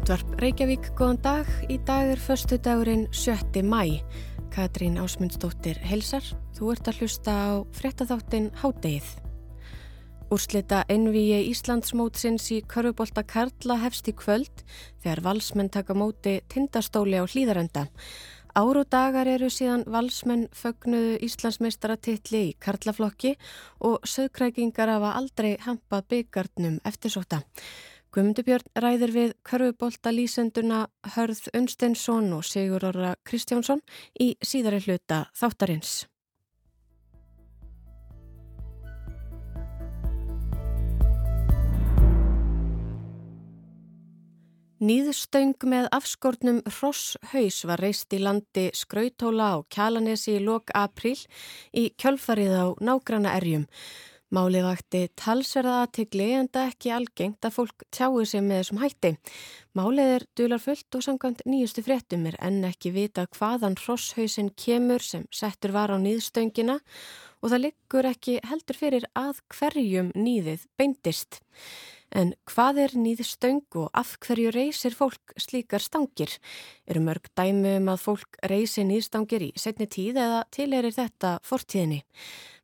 Útvarp Reykjavík, góðan dag. Í dag er förstu dagurinn 7. mæ. Katrín Ásmundsdóttir helsar. Þú ert að hlusta á frettatháttin Hádegið. Úrslita Envíi Íslandsmótsins í Körfubólta Karla hefst í kvöld þegar valsmenn taka móti tindastóli á hlýðarenda. Ár og dagar eru síðan valsmenn fögnuðu Íslandsmeistaratilli í Karlaflokki og sögkrækingar hafa aldrei hampað byggarnum eftirsóta. Guðmundubjörn ræðir við körfubólta lýsenduna Hörð Unsteinsson og Sigur Orra Kristjánsson í síðari hluta þáttarins. Nýðstöng með afskortnum Hrosshaus var reist í landi Skrautóla á Kjalanesi í lok april í kjölfarið á nágranna erjum. Málið vakti talsverða aðtegli en það ekki algengt að fólk tjáu sig með þessum hætti. Málið er dular fullt og samkvæmt nýjustu fréttum er enn ekki vita hvaðan hrosshausin kemur sem settur var á nýðstöngina og það liggur ekki heldur fyrir að hverjum nýðið beindist. En hvað er nýðstöng og af hverju reysir fólk slíkar stangir? Eru mörg dæmi um að fólk reysi nýðstangir í setni tíð eða til erir þetta fortíðinni?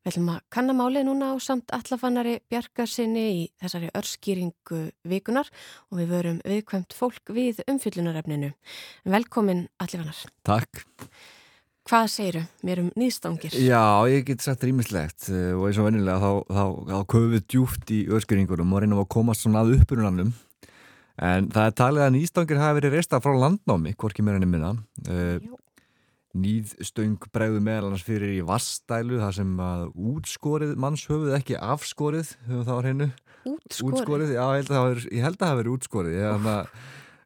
Við ætlum að kannamáli núna á samt allafannari bjargarsinni í þessari örskýringu vikunar og við verum viðkvæmt fólk við umfyllunarefninu. Velkomin allafannar. Takk. Hvað segiru mér um nýðstangir? Já, ég get sagt rýmislegt eh, og eins og vennilega þá, þá, þá köfum við djúft í örskýringunum og reynum að komast svona að uppurunanum. En það er talið að nýðstangir hafi verið reista frá landnámi, hvorki mér enn minna. Uh, nýðstöng bregðu meðal hans fyrir í vastælu þar sem að útskorið mannshöfuð ekki afskorið höfum það á hreinu útskorið? útskorið, já ég held að það hafi verið útskorið ég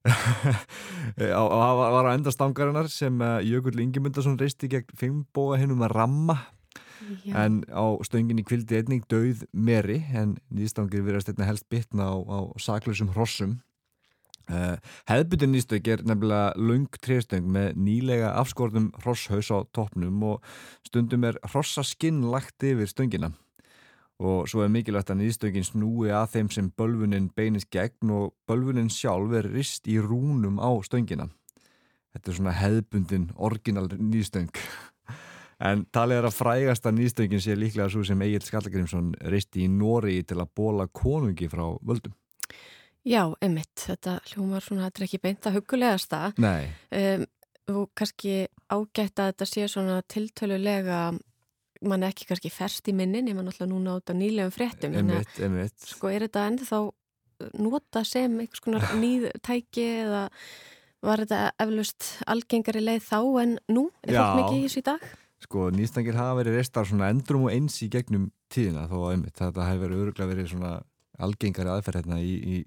var á endastangarinnar sem uh, Jökull Ingemundarsson reisti gegn fimmboga hennum að ramma. Já. en á stönginni kvildi einning döið meri en nýðstangir verðast einnig helst bitna á, á saklusum hrossum. Uh, hefðbundin nýstökk er nefnilega lung trestöng með nýlega afskortum hrosshaus á toppnum og stundum er hrossaskinn lagt yfir stöngina og svo er mikilvægt að nýstöngin snúi að þeim sem bölfunin beinist gegn og bölfunin sjálf er rist í rúnum á stöngina þetta er svona hefðbundin orginal nýstöng en talið er að frægasta nýstöngin sé líklega svo sem Egil Skallagrimsson risti í Nóri til að bóla konungi frá völdum Já, emitt, þetta hljómar svona, þetta er ekki beint að hugulegasta. Nei. Um, og kannski ágætt að þetta sé svona tiltölulega, mann ekki kannski ferst í minnin, ég mann alltaf núna át á nýlegum fréttum. Emitt, emitt. Sko er þetta ennþá nota sem einhvers konar nýð tæki eða var þetta eflust algengari leið þá en nú? Er fólk mikið í þessu í dag? Sko nýstangir hafa verið restar svona endrum og eins í gegnum tíðina þó að einmitt þetta hefur verið öruglega verið svona algengari aðferð hérna í, í,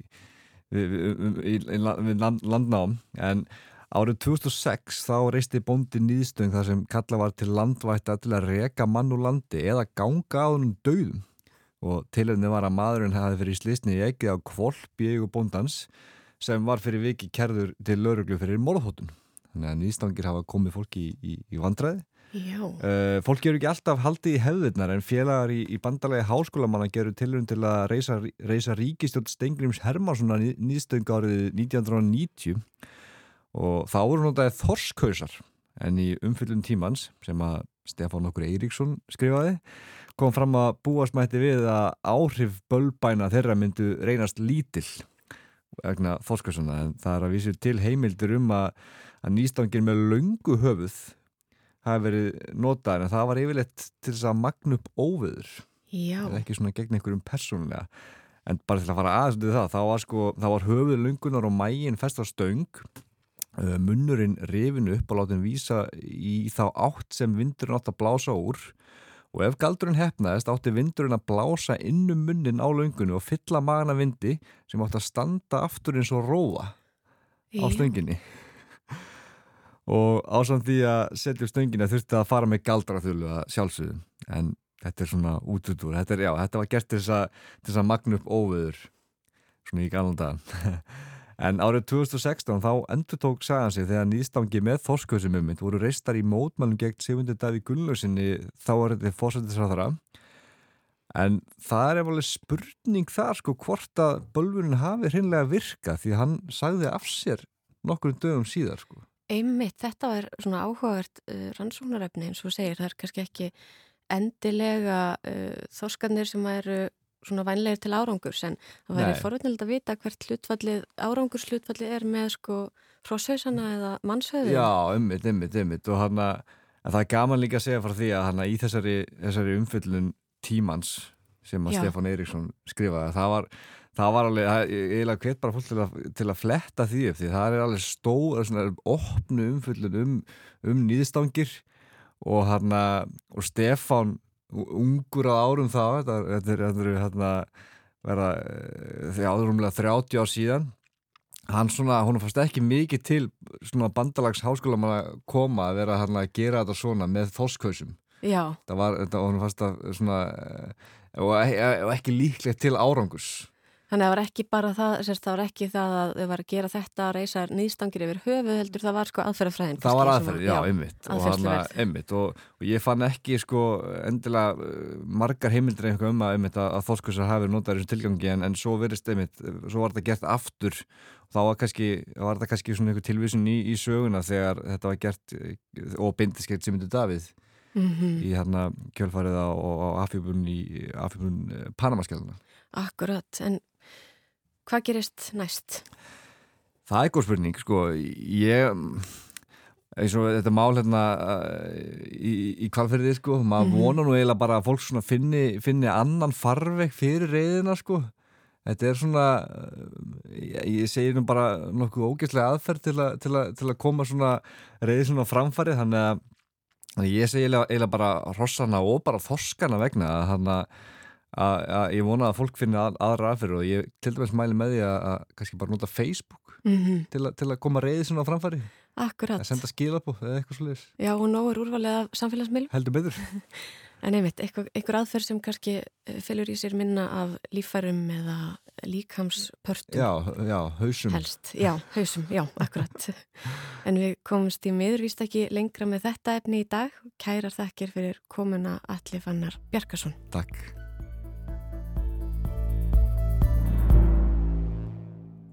í, í land, landnám en árið 2006 þá reisti bóndi nýðstöng þar sem kalla var til landvætta til að reka mann úr landi eða ganga á húnum döðum og tilhengni var að maðurinn hefði fyrir slísni í ekki á kvolp í eigu bóndans sem var fyrir viki kerður til lauruglu fyrir morðhóttun þannig að nýðstangir hafa komið fólki í vandræði. Uh, fólk gerur ekki alltaf haldið í hefðirnar en félagar í, í bandalagi háskólamanna gerur tilurinn til að reysa, reysa ríkistjótt Stengrims Hermanssona nýðstöng árið 1990 og þá voru notaði Þorskausar. En í umfyllun tímans sem að Stefán okkur Eiríksson skrifaði kom fram að búasmætti við að áhrif bölbæna þeirra myndu reynast lítill vegna Þorskausana en það er að vísir til heimildir um að, að nýstangin með löngu höfuð hafi verið notaður en það var yfirleitt til þess að magna upp óviður eða ekki svona gegn einhverjum persónulega. En bara til að fara aðeins til það þá var, sko, var höfuð lungunar og mægin fest á stöng. uh, munnurinn rifinu upp og látin vísa í þá átt sem vindurinn átt að blása úr. Og ef galdurinn hefnaðist átti vindurinn að blása innum munnin á lungunni og fylla magna vindi sem átti að standa aftur eins og róa á stönginni. Og ásamt því að setja upp stöngina þurfti að fara með galdraþjólu að sjálfsögum en þetta er svona útutúr þetta, er, já, þetta var gert til þess að magna upp óveður svona í galanda en árið 2016 þá endur tók sagan sig þegar nýstangi með þorsköðsumummind voru reistar í mótmælum gegn Sigmundur Daví Gunnlausinni þá var þetta fórsættisráðara en það er alveg spurning þar sko hvort að bölvunin hafi hreinlega virka því hann sagði af sér nokkur dögum síðar sko. Einmitt, þetta var svona áhugavert uh, rannsóknarefni eins og segir, það er kannski ekki endilega uh, þorskarnir sem eru svona vænlegir til árangurs en það væri forvöldnild að vita hvert hlutfallið, árangurslutfallið er með sko fróshausana eða mannshauðin. Já, ymmit, ymmit, ymmit og hann að það er gaman líka að segja frá því að hann að í þessari, þessari umfyllun tímans sem að Já. Stefán Eiríksson skrifaði það var, það var alveg, ég er hvet bara fólk til að, til að fletta því upp því það er alveg stóð, svona opnu umfyllun um, um nýðstangir og hann að og Stefán ungur á árum þá þetta er hérna verða því áðurumlega 30 ár síðan. Hann svona, hún fannst ekki mikið til svona bandalags háskóla mann að koma að vera hérna að gera þetta svona með þoskausum það var, þetta, hún fannst að svona og, og ekki líklegt til árangus Þannig að það var ekki bara það, sérst, það var ekki það að þau var að gera þetta að reysa nýðstangir yfir höfu heldur, það var sko aðferðafræðin. Það var aðferð, já, ymmit og, og, og ég fann ekki sko endilega uh, margar heimildir einhverjum um að, að, að þóskursar hafi notað þessu tilgangi en, en svo verist ymmit, svo var þetta gert aftur þá var, kannski, var þetta kannski svona einhver tilvísun í, í söguna þegar þetta var gert og bindiskeitt sem myndu Davíð mm -hmm. í hérna kjölfarið á, á í afhjúbun eh, Panamaskjáluna. Akkurat, en Hvað gerist næst? Það er góð spurning, sko. Ég, eins og þetta mál hérna í, í kvalferðið, sko, maður mm -hmm. vonar nú eiginlega bara að fólk svona finni, finni annan farveg fyrir reyðina, sko. Þetta er svona, ég, ég segir nú bara nokkuð ógeðslega aðferð til, a, til, a, til að koma svona reyði svona framfarið, þannig að, ég segi eiginlega bara rossana og bara þoskana vegna hann að að ég vona að fólk finna að, aðra aðferð og ég til dæmis mæli með því að, að kannski bara nota Facebook mm -hmm. til, a, til að koma reyði svona á framfæri. Akkurat. Að senda skilabó eða eitthvað slúðis Já og nógur úrvalið af samfélagsmiðlum. Heldur betur. En einmitt, eitthvað, eitthvað aðferð sem kannski eh, fylgur í sér minna af lífærum eða líkamspörtum. Já, já, hausum. Helst, já, hausum, já, akkurat. En við komumst í miðurvíst ekki lengra með þetta efni í dag. Kærar þakkir fyrir komuna Alli Fannar Bjarkarsson Takk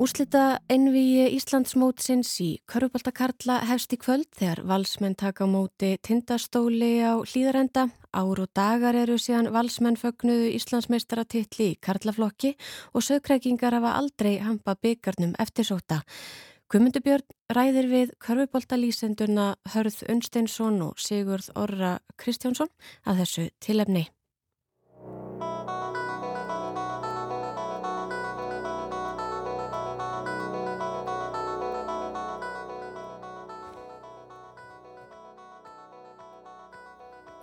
Úslita envi Íslandsmótsins í Körubaltakarla hefst í kvöld þegar valsmenn taka móti tindastóli á hlýðarenda. Ár og dagar eru síðan valsmenn fögnuðu Íslandsmeistaratittli í Karlaflokki og sögkrækingar hafa aldrei hampa byggarnum eftir sóta. Guðmundubjörn ræðir við Körubaltalísendurna Hörð Unsteinsson og Sigurð Orra Kristjánsson að þessu tilefni.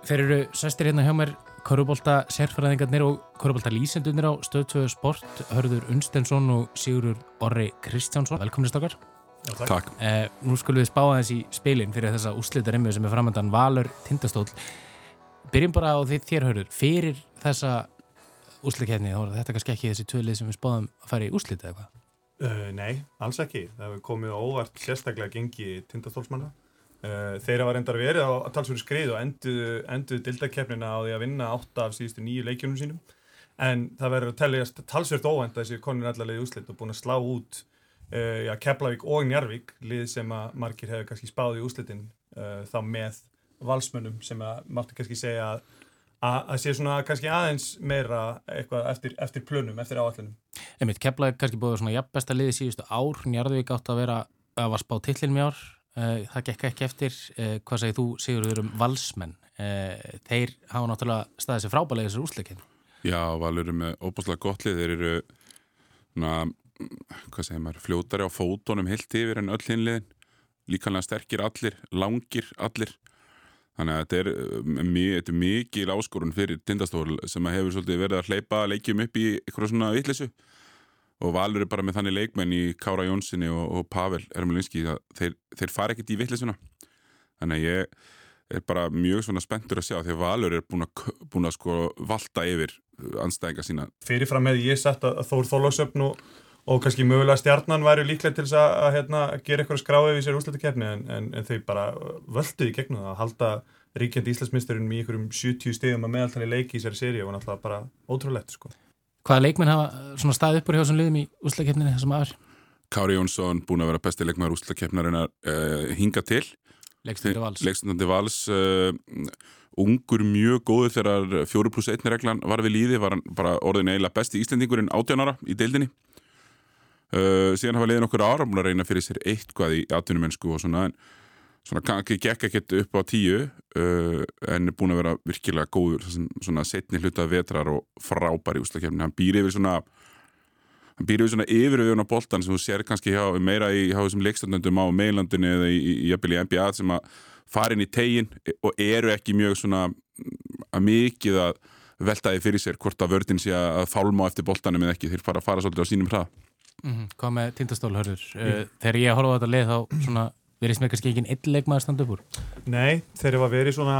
Þeir eru sestir hérna hjá mér Körubólta sérfæraðingarnir og Körubólta lýsendunir á stöðtöðu sport Hörður Unstensson og Sigurur Orri Kristjánsson. Velkominist okkar. Já, takk. takk. Eh, nú skulum við spá aðeins í speilin fyrir þessa úslita remmu sem er framöndan Valur Tindastól. Byrjum bara á því þér Hörður. Fyrir þessa úslitkefni, þá er þetta kannski ekki þessi tvölið sem við spáðum að fara í úslita eða hvað? Uh, nei, alls ekki. Það hefur komið óvart sérstaklega gengi Tindastólsmanna þeirra var endar verið á talsveru skrið og enduðu enduð dildakefnina á því að vinna átta af síðustu nýju leikjunum sínum. En það verður að telljast talsvert óvænt að þessi konur allarlega í úslit og búin að slá út uh, já, Keflavík og Njarvík lið sem að margir hefur kannski spáð í úslitin uh, þá með valsmönnum sem að máttu kannski segja að að sé svona kannski aðeins meira eitthvað eftir, eftir plönum, eftir áallunum Emið, Keflavík kannski búið svona jafnbesta liði síðustu ár, Njarvík átt að vera að var spáð tillin mjár Eh, það gekk ekki eftir. Eh, hvað segir þú, Sigurður, um valsmenn? Eh, þeir hafa náttúrulega staðið sér frábælega þessar úsleikinu. Já, valur eru með óbúslega gott lið. Þeir eru, na, hvað segir maður, fljótari á fótonum heilt yfir en öll hinliðin. Líkanlega sterkir allir, langir allir. Þannig að þetta er, þetta er mikil áskorun fyrir tindastól sem hefur verið að hleypa leikjum upp í eitthvað svona vittlisu og Valur er bara með þannig leikmenn í Kára Jónssoni og, og Pavel Ermelinski þeir, þeir fara ekkert í vittlisuna þannig að ég er bara mjög svona spenntur að sjá því að Valur er búin að, búin að sko valda yfir anstæðinga sína Fyrirfram með ég sett að Þór Þólagsöfn og, og kannski mögulega stjarnan væri líklega til þess að, að hérna, gera eitthvað skráði við sér úsletu kefni en, en, en þau bara völduði gegnum það að halda ríkjandi Íslandsmyndsturinn í ykkurum 70 stegum að meðaltali leiki í þessari séri og náttúrulega bara ótrúlegt sko. Hvaða leikmenn hafa svona staðið uppur hjá þessum liðum í úslakefninu þessum aður? Kári Jónsson búin að vera besti leikmaður úslakeppnarinnar uh, hinga til Leikstundri vals. leikstundandi vals uh, ungur mjög góður þegar 4 pluss 1 reglan var við líði var hann bara orðin eiginlega besti íslendingurinn 18 ára í deildinni uh, síðan hafa liðin okkur ára búin að reyna fyrir sér eitthvað í atvinnumennsku og svona en svona kannski gekk ekkert upp á tíu uh, en er búin að vera virkilega góður svona setni hlutað vetrar og frábær í úslakefni, hann býr yfir svona hann býr yfir svona yfiröfun á boltan sem þú sér kannski hjá, meira í hjá þessum leikstandöndum á meilandunni eða í, í, í, í NBA sem að fara inn í tegin og eru ekki mjög svona að mikið að veltaði fyrir sér hvort að vördin sé að fálma eftir boltanum eða ekki, þeir fara að fara svolítið á sínum hrað mm -hmm. Hvað með tindastólhörður? Mm. Þegar ég horfa á þetta leið þá svona verið sem ekki ekki einn leikmaður standa upp úr? Nei, þeir eru að verið svona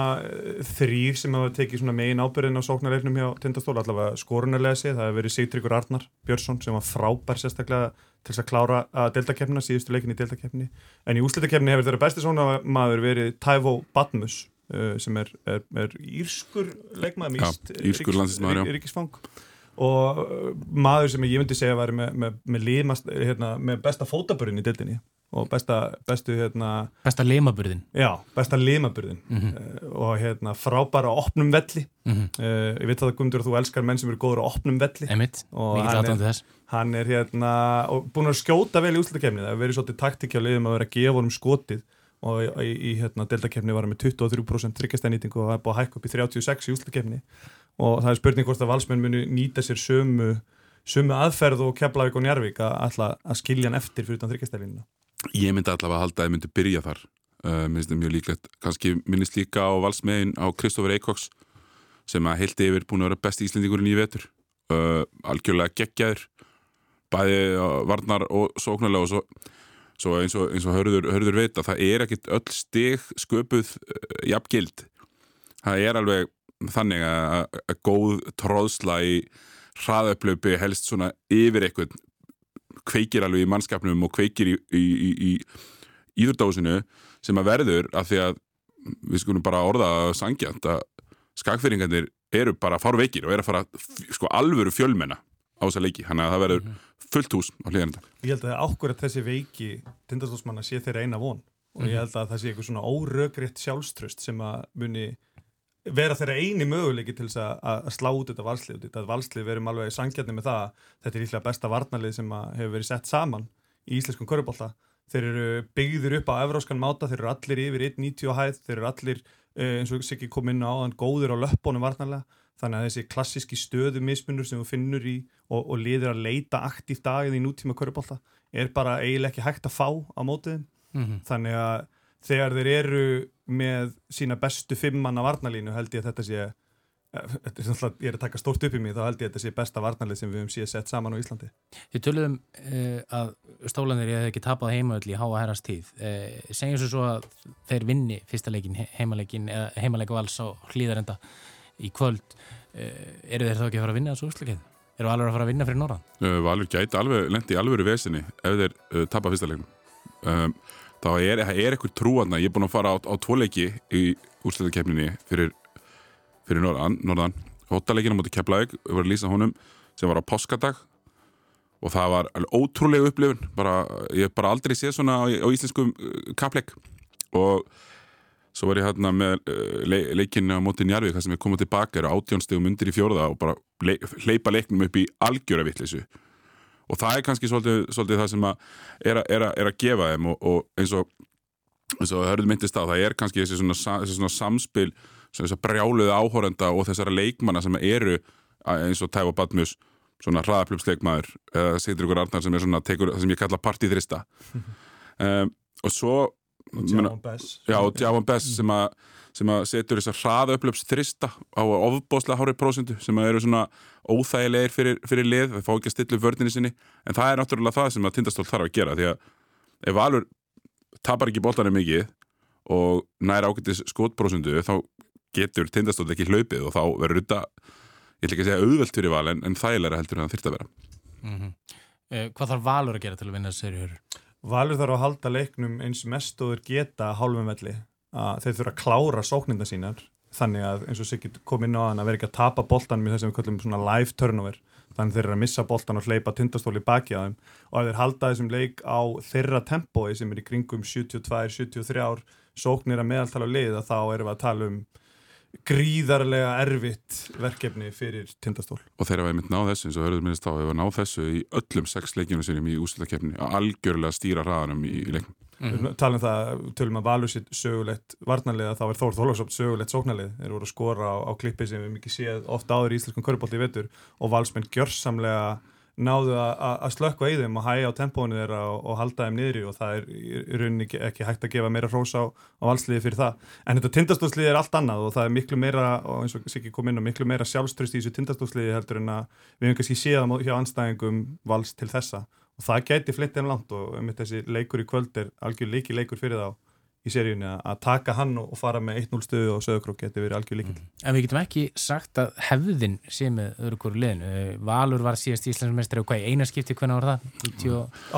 þrýr sem hafa tekið svona megin ábyrðin á sóknarleiknum hjá tindastól, allavega skorunarlega sé, það hefur verið Sigtryggur Arnar Björnsson sem var frábær sérstaklega til þess að klára að deltakefna, síðustu leikin í deltakefni en í úslitakefni hefur þeirra besti svona maður verið Taivo Badmus uh, sem er, er, er írskur leikmaður mýst, ja, írskur landsinsmaður ríkisfang. Og maður sem ég myndi segja var með, með, með, límast, hérna, með besta fótaburinn í deltinni og besta, bestu hérna, besta limaburðin já, besta limaburðin mm -hmm. uh, og hérna frábæra opnum velli. Mm -hmm. uh, ég veit að að þú elskar menn sem eru góður á opnum velli. Einmitt, og hann er, hann er hérna búin að skjóta vel í úslutakefni það hefur verið svolítið taktikja liðum að vera að gefa honum skotið. Og í, í, hérna, deltakefni var hann með 23% tryggastænýting og það er búin að hækka upp í 36 í úslutakefni og það er spurning hvort að valsmenn muni nýta sér sömu, sömu aðferð og Keflavík og Njarvík að, að skilja hann eftir fyrir þann tryggastænýtingina Ég myndi allavega að halda að ég myndi byrja þar. Uh, minnst það mjög líklegt, kannski minnist líka á valsmeðin á Kristófur Eikóks sem að heilti yfir búin að vera besti íslendingurinn í vetur. Uh, algjörlega geggjaður. Bæði varnar og sóknarlega og svo, svo eins og, eins og hörður, hörður veit að það er ekkit öll stig sköpuð uh, jafngild. Það er alveg þannig að, að góð tróðsla í hraðauplöpi helst svona yfir eitthvað kveikir alveg í mannskapnum og kveikir í, í, í, í íðurdáðsinu sem að verður að því að við skulum bara orða sangjant að skakfeyringarnir eru bara farveikir og eru að fara sko alvöru fjölmenna á þessa leiki, hann að það verður mhm. fullt hús á hlýðanenda. Ég held að ákveður að þessi veiki tindastósmanna sé þeirra eina von og ég mhm. held að það sé eitthvað svona óröggriðt sjálfströst sem að muni vera þeirra eini möguleiki til þess að slá út þetta valslið, þetta valslið verum alveg sangjarni með það, þetta er líklega besta varnarlið sem hefur verið sett saman í íslenskum körubólta, þeir eru byggður upp á evróskan máta, þeir eru allir yfir 1.90 hæð, þeir eru allir eh, eins og Siggi kom inn á þann góður á löppunum varnarlega, þannig að þessi klassíski stöðu mismunur sem þú finnur í og, og liður að leita aktíft dagið í nútíma körubólta er bara eiginlega ekki hægt að fá á mótiðin, mm -hmm. þannig að þegar þeir eru með sína bestu fimmanna varnalínu held ég að þetta sé ég er að taka stórt upp í mig þá held ég að þetta sé besta varnalið sem við höfum síðan sett saman á Íslandi Þið töluðum uh, að stólanir ég hef ekki tapað heimaöll í háa herrans tíð uh, segjum svo svo að þeir vinni fyrsta leikin, heimaleikin eða heimaleiku vals á hlýðarenda í kvöld uh, eru þeir þá ekki að fara að vinna þessu úrslukeið? Eru alveg að fara að vinna fyrir norðan? Valur gæti alveg lendi í alvöru vesinni ef þeir tapa fyrsta leikin þá er, er eitthvað trúaðna, ég er búin að fara á, á tvoleiki í úrslutakefninni fyrir, fyrir norðan, norðan. hóttaleginu mútið Keflavík, við varum að lýsa honum sem var á páskadag. Og það var ótrúlega upplifun. Bara, ég hef bara aldrei séð svona á, á íslenskum uh, kapleik og svo var ég hérna með uh, le, leikinu á móti Njarvík þar sem ég komið tilbaka, eru átjónstegu mundir í fjórða og bara le, hleypa leiknum upp í algjöra vittlisu og það er kannski svolítið, svolítið það sem að er, er, er að gefa þeim og, og eins og eins og hörðu myndist á, það er kannski þessi svona, þessi svona samspil, þess að brjáluði áhórenda og þessara leikmanna sem eru eins og Tæfa Badmus svona hraðaplupsleikmaður eða Sigdur ykkur Arnar sem er svona, tekur, sem ég kalla partíþrista. Um, og svo Djávan Bess. Já, Djávan Bess sem að sem að setur þessar hraðaupplöps þrista á ofbóslega hárið prósendu sem eru svona óþægilegir fyrir, fyrir lið, það fá ekki að stilla upp vördinni sinni en það er náttúrulega það sem að tindastóll þarf að gera því að ef Valur tapar ekki bóltanum mikið og næra ákveldis skotprósendu þá getur tindastóll ekki hlaupið og þá verður þetta, ég ætla ekki að segja auðvelt fyrir Val en, en þægilega heldur það þurft að vera mm -hmm. eh, Hvað þarf Valur að gera til að vinna þessu serjur? Valur þarf að halda leiknum eins mest og þeir geta hálfum velli að þeir þurfa að klára sókninda sínar þannig að eins og Sigurd kom inn á hann að vera ekki að tapa boltan með það sem við kallum svona live turnover. Þannig þeir eru að missa boltan og hleypa tindastóli baki á þeim. Og ef þeir halda þessum leik á þeirra tempói sem er í kringum 72-73 ár sóknir að meðaltala liða þá erum við að tala um gríðarlega erfitt verkefni fyrir tindastól. Og þeirra við mitt náð þessu eins og höfður minnist á, varum náð þessu í öllum sex leikjunum sinum í úslutakefni að algjörlega stýra hraðanum í, í leiknum. Mm -hmm. Talum það, tölum að valur sitt sögulegt varnarlega, þá er Þór Þólarsópt sögulegt sóknarlið. Þeir voru að skora á, á klippi sem við mikið séð ofta áður í Íslandskan körpólti í vettur og valsmenn gjörsamlega náðu að slökka í þeim og hæja á tempónu þeirra og, og halda þeim niðri og það er í rauninni ekki, hægt að gefa meira hrós á, á valsliði fyrir það. En þetta tindastóðsliði er allt annað og það er miklu meira, og eins og Siggi kom inn á, miklu meira sjálfströst í þessu tindastóðsliði heldur en að við hefum kannski séð hjá anstæðingum vals til þessa og það gæti flitt en langt og um þessi leikur í kvöld er algjör líki leikur fyrir þá í seríunni að taka hann og fara með 1-0 stöðu og sögurkrók geti verið algjör líkill. Mm. En við getum ekki sagt að hefðin sé með öðru hverju liðinu. Valur var síðast Íslandsmeistri og hvað í einaskipti hvernig var það?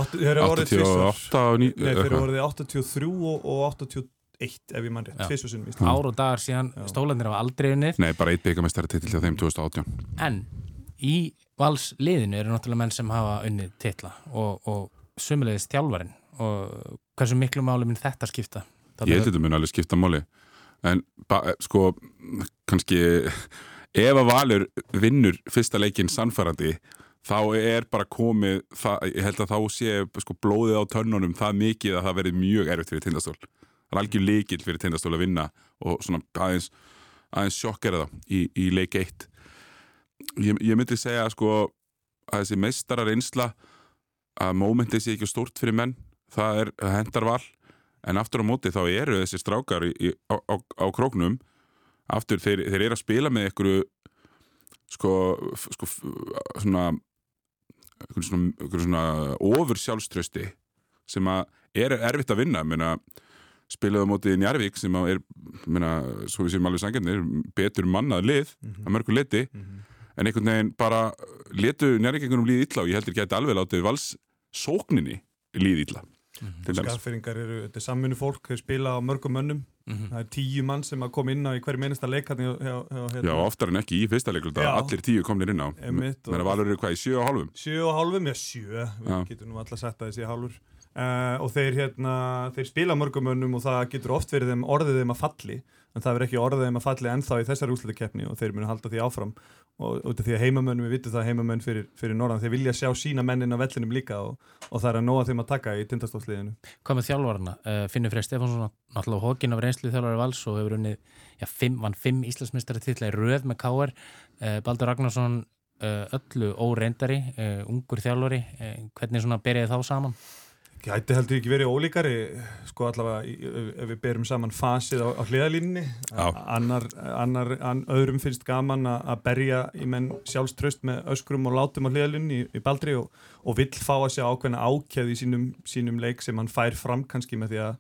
88 Þeir eru orðið 83 og 81 ef ég mann rétt, tviðsvarsunum í Íslandi. Ár og dagar síðan stólandir á aldrei unnið. Nei, bara eitt byggamestari titill á þeim 2018. En í Vals liðinu eru náttúrulega menn sem hafa unnið titla og, og sumulegist þjálfarin og hversu miklu máli minn þetta skipta? Ég held að þetta mun alveg skipta máli. En sko kannski ef að Valur vinnur fyrsta leikin sannfærandi þá er bara komið það, ég held að þá sé sko, blóðið á tönnunum það mikið að það verði mjög erfitt fyrir tindastól. Það er algjör leikil fyrir tindastól að vinna og svona aðeins, aðeins sjokkera það í, í leik 1 ég, ég myndi segja sko að þessi meistarar einsla að mómentið sé ekki stórt fyrir menn það er hendar val. En aftur á móti þá eru þessi strákar í, í, á, á, á króknum. Aftur þeir, þeir eru að spila með einhverju sko, sko svona einhverju svona, einhverju svona ofur sjálfströsti sem að er erfitt að vinna. Menna, spilaðu á móti Njarvík sem er, menna, svo við séum alveg sangjarnir betur mannað lið mm -hmm. að mörgu liti mm -hmm en einhvern veginn bara letu njárvíkingunum líði illa og ég heldur gæti alveg látið vals sókninni líði illa mm -hmm. Skarfeyringar eru, þetta er samfunni fólk þeir spila á mörgum mönnum. Mm -hmm. það er tíu mann sem að koma inn á í hverju minnsta leik hérna. Já, oftar en ekki í fyrsta leik allir tíu komnir inn á. Menn að valur eru hvað í sjö og hálfum? Sjö og hálfum, já sjö. Við getum nú alltaf sett að þessi hálfur Uh, og þeir, hérna, þeir spila mörgumönnum og það getur oft verið þeim orðið þeim að falli en það verður ekki orðið þeim að falli ennþá í þessar úslutakefni og þeir munu halda því áfram og út af því að heimamönnum, við vitum það heimamönn fyrir, fyrir norðan, þeir vilja sjá sína mennin á vellinum líka og, og það er að nóga þeim að taka í tindastofsliðinu. Hvað með þjálfarna? Uh, Finnur Freyr Stefánsson, náttúrulega hókin af reynslu þjálfari vals og hefur unnið, já, fimm, vann fimm Íslandsmyndstari tilla Gæti heldur ekki verið ólíkari, sko allavega ef við berum saman fasið á, á hliðalínni, annar, annar an, öðrum finnst gaman að berja í menn sjálfströst með öskrum og látum á hliðalínni í, í baldri og, og vill fá að sjá ákveðna ákjæði í sínum, sínum leik sem hann fær fram kannski með því að,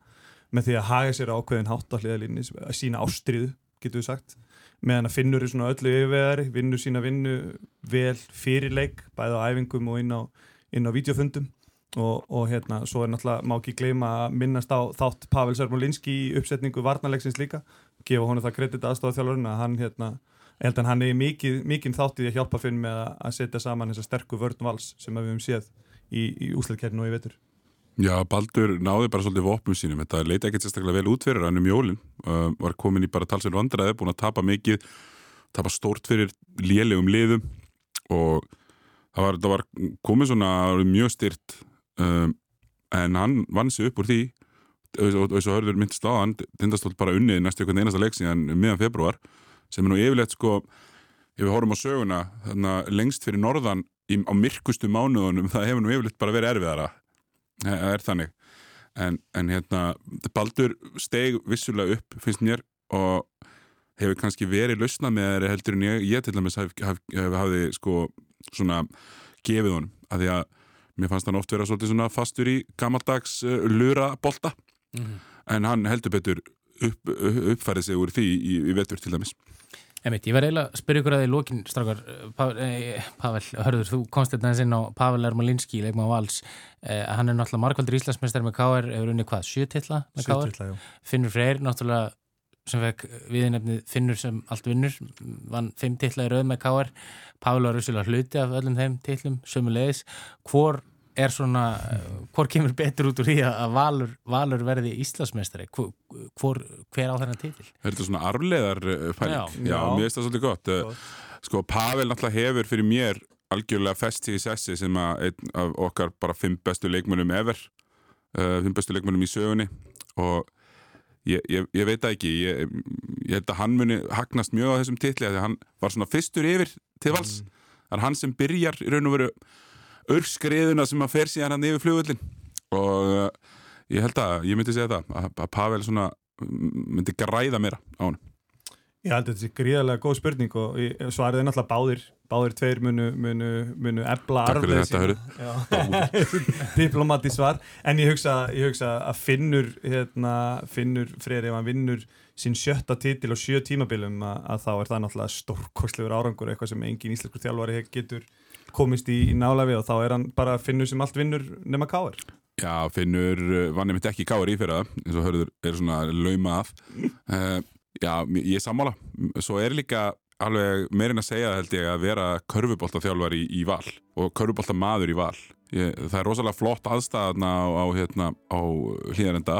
með því að haga sér ákveðin hátt á hliðalínni, að sína ástriðu, getur við sagt, meðan að finnur í svona öllu yfirveðari, vinnur sína vinnu vel fyrir leik, bæða á æfingum og inn á, inn á videofundum Og, og hérna, svo er náttúrulega, má ekki gleyma að minnast á þátt Pavel Sörmulinski í uppsetningu varnalegsins líka. Gefa honu það kredit aðstofað að hann, hérna, ég held að hann er mikið, mikið þátt í að hjálpa finn með að setja saman þessa sterku vörn vals sem við hefum séð í, í úsleikkernu og í vetur. Já, Baldur náði bara svolítið vopnum sínum, þetta leita ekkert sérstaklega vel út fyrir hann um jólinn, uh, var komin í bara talsverð vandraði, búin að tapa mikið tapa stórt fyrir lélegum liðum. Og það var, það var komið svona mjög styrt um, en hann vann sig upp úr því. Og þess að hörður mynd staðan tindastótt bara unnið næstu einhvern einasta leik síðan miðan februar sem er nú yfirleitt sko ef við horfum á söguna þarna, lengst fyrir norðan í, á myrkustu mánuðunum það hefur nú yfirleitt bara verið erfiðara. Það er þannig. En, en hérna Baldur steg vissulega upp finnst mér og hefur kannski verið lausna með þeirri heldur en ég, ég til dæmis hafði haf, haf, haf, sko svona gefið honum. Að því að mér fannst hann oft vera svolítið svona fastur í gammaldags uh, lurabolta mm -hmm. en hann heldur betur upp, uppfærið sig úr því í, í vetur til dæmis Emitt, ég verði eiginlega að spyrja ykkur að því lókin, straukar, Pavel, eh, Pavel, hörður, þú komst þetta eins inn á Pavel Ermolinski, leikma á Vals, eh, hann er náttúrulega markvaldur Íslandsmeistar með K.R. hefur unni hvað, sjö tilla með K.R. Sjötilla, já. Finnur Freyr, náttúrulega sem fekk viðnefnið Finnur sem allt vinnur, vann fimm tilla í rauð með K.R. Pavel var russulega hluti af öllum þeim tillum, sömu leiðis, hvor er svona, hvor kemur betur út úr því að Valur, Valur verði Íslandsmeistari, hvor, hvor, hver á þennan titil? Er þetta svona arfleðar uh, pæling? Já. Já, Já. mér finnst það svolítið gott. Uh, Gott. Sko, Pavel náttúrulega hefur fyrir mér algjörlega festi í sessi sem að einn af okkar bara fimm bestu leikmönnum ever, uh, fimm bestu leikmönnum í sögunni og ég, ég, ég veit það ekki, ég, ég held að hann muni hagnast mjög á þessum titli að hann var svona fyrstur yfir til vals. Það er hann sem byrjar í raun og veru örskriðuna sem að fer síðan hann yfir flugvöllin og uh, ég held að, ég myndi segja það, að, Pavel svona mm, myndi græða meira á hann. Ég held að þetta sé gríðarlega góð spurning og svarið er náttúrulega báðir báðir tveir munu, munu, munu ebla þetta, sína. diplomati svar. En ég hugsa, ég hugsa að finnur hérna, finnur Freyr ef hann vinnur sín sjötta titil og sjö tímabilum að, að þá er það náttúrulega stórkostlegur árangur eitthvað sem engin íslenskur þjálfari getur komist í, í nála við og þá er hann bara finnur sem allt vinnur nema káir Já, Finnur uh, var nefnt ekki káar í fyrir það eins og hörður er svona lauma af. Uh, Já, ég er sammála. Svo er líka alveg meirinn að segja held ég að vera körfuboltaþjálfar í, í val og körfuboltamaður í val. Ég, Það er rosalega flott aðstæðna á, á, hérna, á hlýðarenda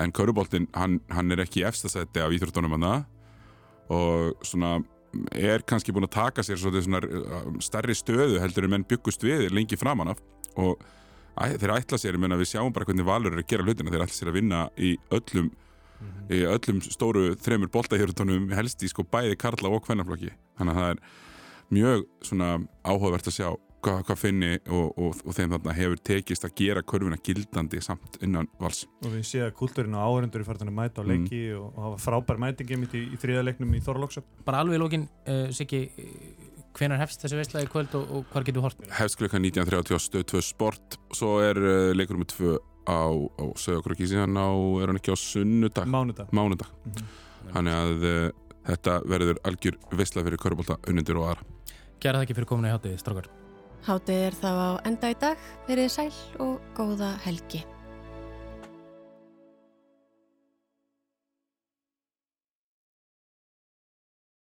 en körfuboltin, hann, hann er ekki efstasætti af íþróttunum hann og svona er kannski búin að taka sér svona uh, stærri stöðu heldur en menn byggust við lengi framan af og þeir ætla sér, ég meina við sjáum bara hvernig Valur er að gera hlutina, þeir ætla sér að vinna í öllum, í öllum stóru þremur boltahjörðunum helst í sko bæði karla og kvennaflokki þannig að það er mjög svona áhugavert að sjá hvað, hvað finni og, og, og þeim þarna hefur tekist að gera körfuna gildandi samt innan vals og við séum að kultúrin og áhörundur er farin að mæta á Mm. leiki og, og hafa frábær mætingi mitt í, í þriða leiknum í Þorlóksöp Bara alveg í lókin, uh, Siggi, hvenar hefst þessi veistlega í kvöld og, og hvar getur hort? hefst klukkan 19.30 á stöð 2 sport svo er uh, leikur með 2 á, á sögurkröki síðan á, er hann ekki á sunnudag, mánudag. Mánudag. Þannig að uh, þetta verður algjör veistla fyrir körbólta unnendur og aðra. Gerða það ekki fyrir kominu í hátið, strákar. Hátið er þá á enda í dag, verið sæl og góða helgi.